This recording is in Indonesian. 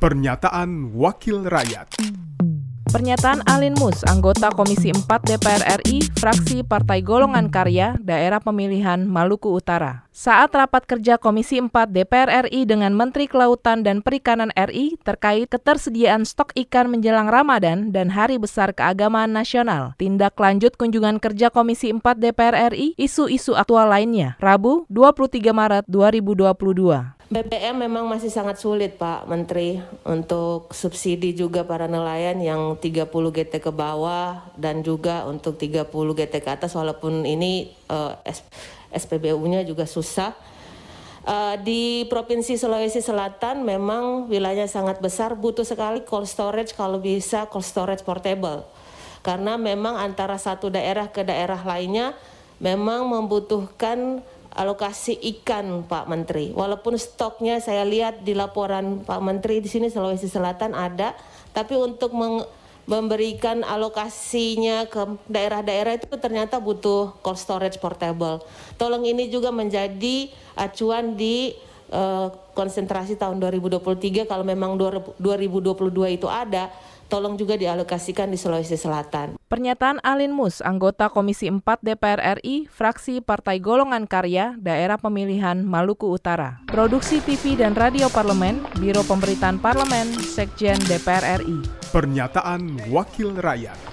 Pernyataan Wakil Rakyat Pernyataan Alin Mus, anggota Komisi 4 DPR RI, fraksi Partai Golongan Karya, Daerah Pemilihan Maluku Utara. Saat rapat kerja Komisi 4 DPR RI dengan Menteri Kelautan dan Perikanan RI terkait ketersediaan stok ikan menjelang Ramadan dan Hari Besar Keagamaan Nasional. Tindak lanjut kunjungan kerja Komisi 4 DPR RI, isu-isu aktual lainnya, Rabu 23 Maret 2022. BBM memang masih sangat sulit Pak Menteri untuk subsidi juga para nelayan yang 30 GT ke bawah dan juga untuk 30 GT ke atas walaupun ini uh, SPBU-nya juga susah. Uh, di Provinsi Sulawesi Selatan memang wilayahnya sangat besar butuh sekali cold storage kalau bisa cold storage portable. Karena memang antara satu daerah ke daerah lainnya memang membutuhkan alokasi ikan Pak Menteri. Walaupun stoknya saya lihat di laporan Pak Menteri di sini Sulawesi Selatan ada, tapi untuk memberikan alokasinya ke daerah-daerah itu ternyata butuh cold storage portable. Tolong ini juga menjadi acuan di uh, konsentrasi tahun 2023 kalau memang 2022 itu ada tolong juga dialokasikan di Sulawesi Selatan. Pernyataan Alin Mus, anggota Komisi 4 DPR RI, fraksi Partai Golongan Karya, Daerah Pemilihan Maluku Utara. Produksi TV dan Radio Parlemen, Biro Pemberitaan Parlemen, Sekjen DPR RI. Pernyataan Wakil Rakyat.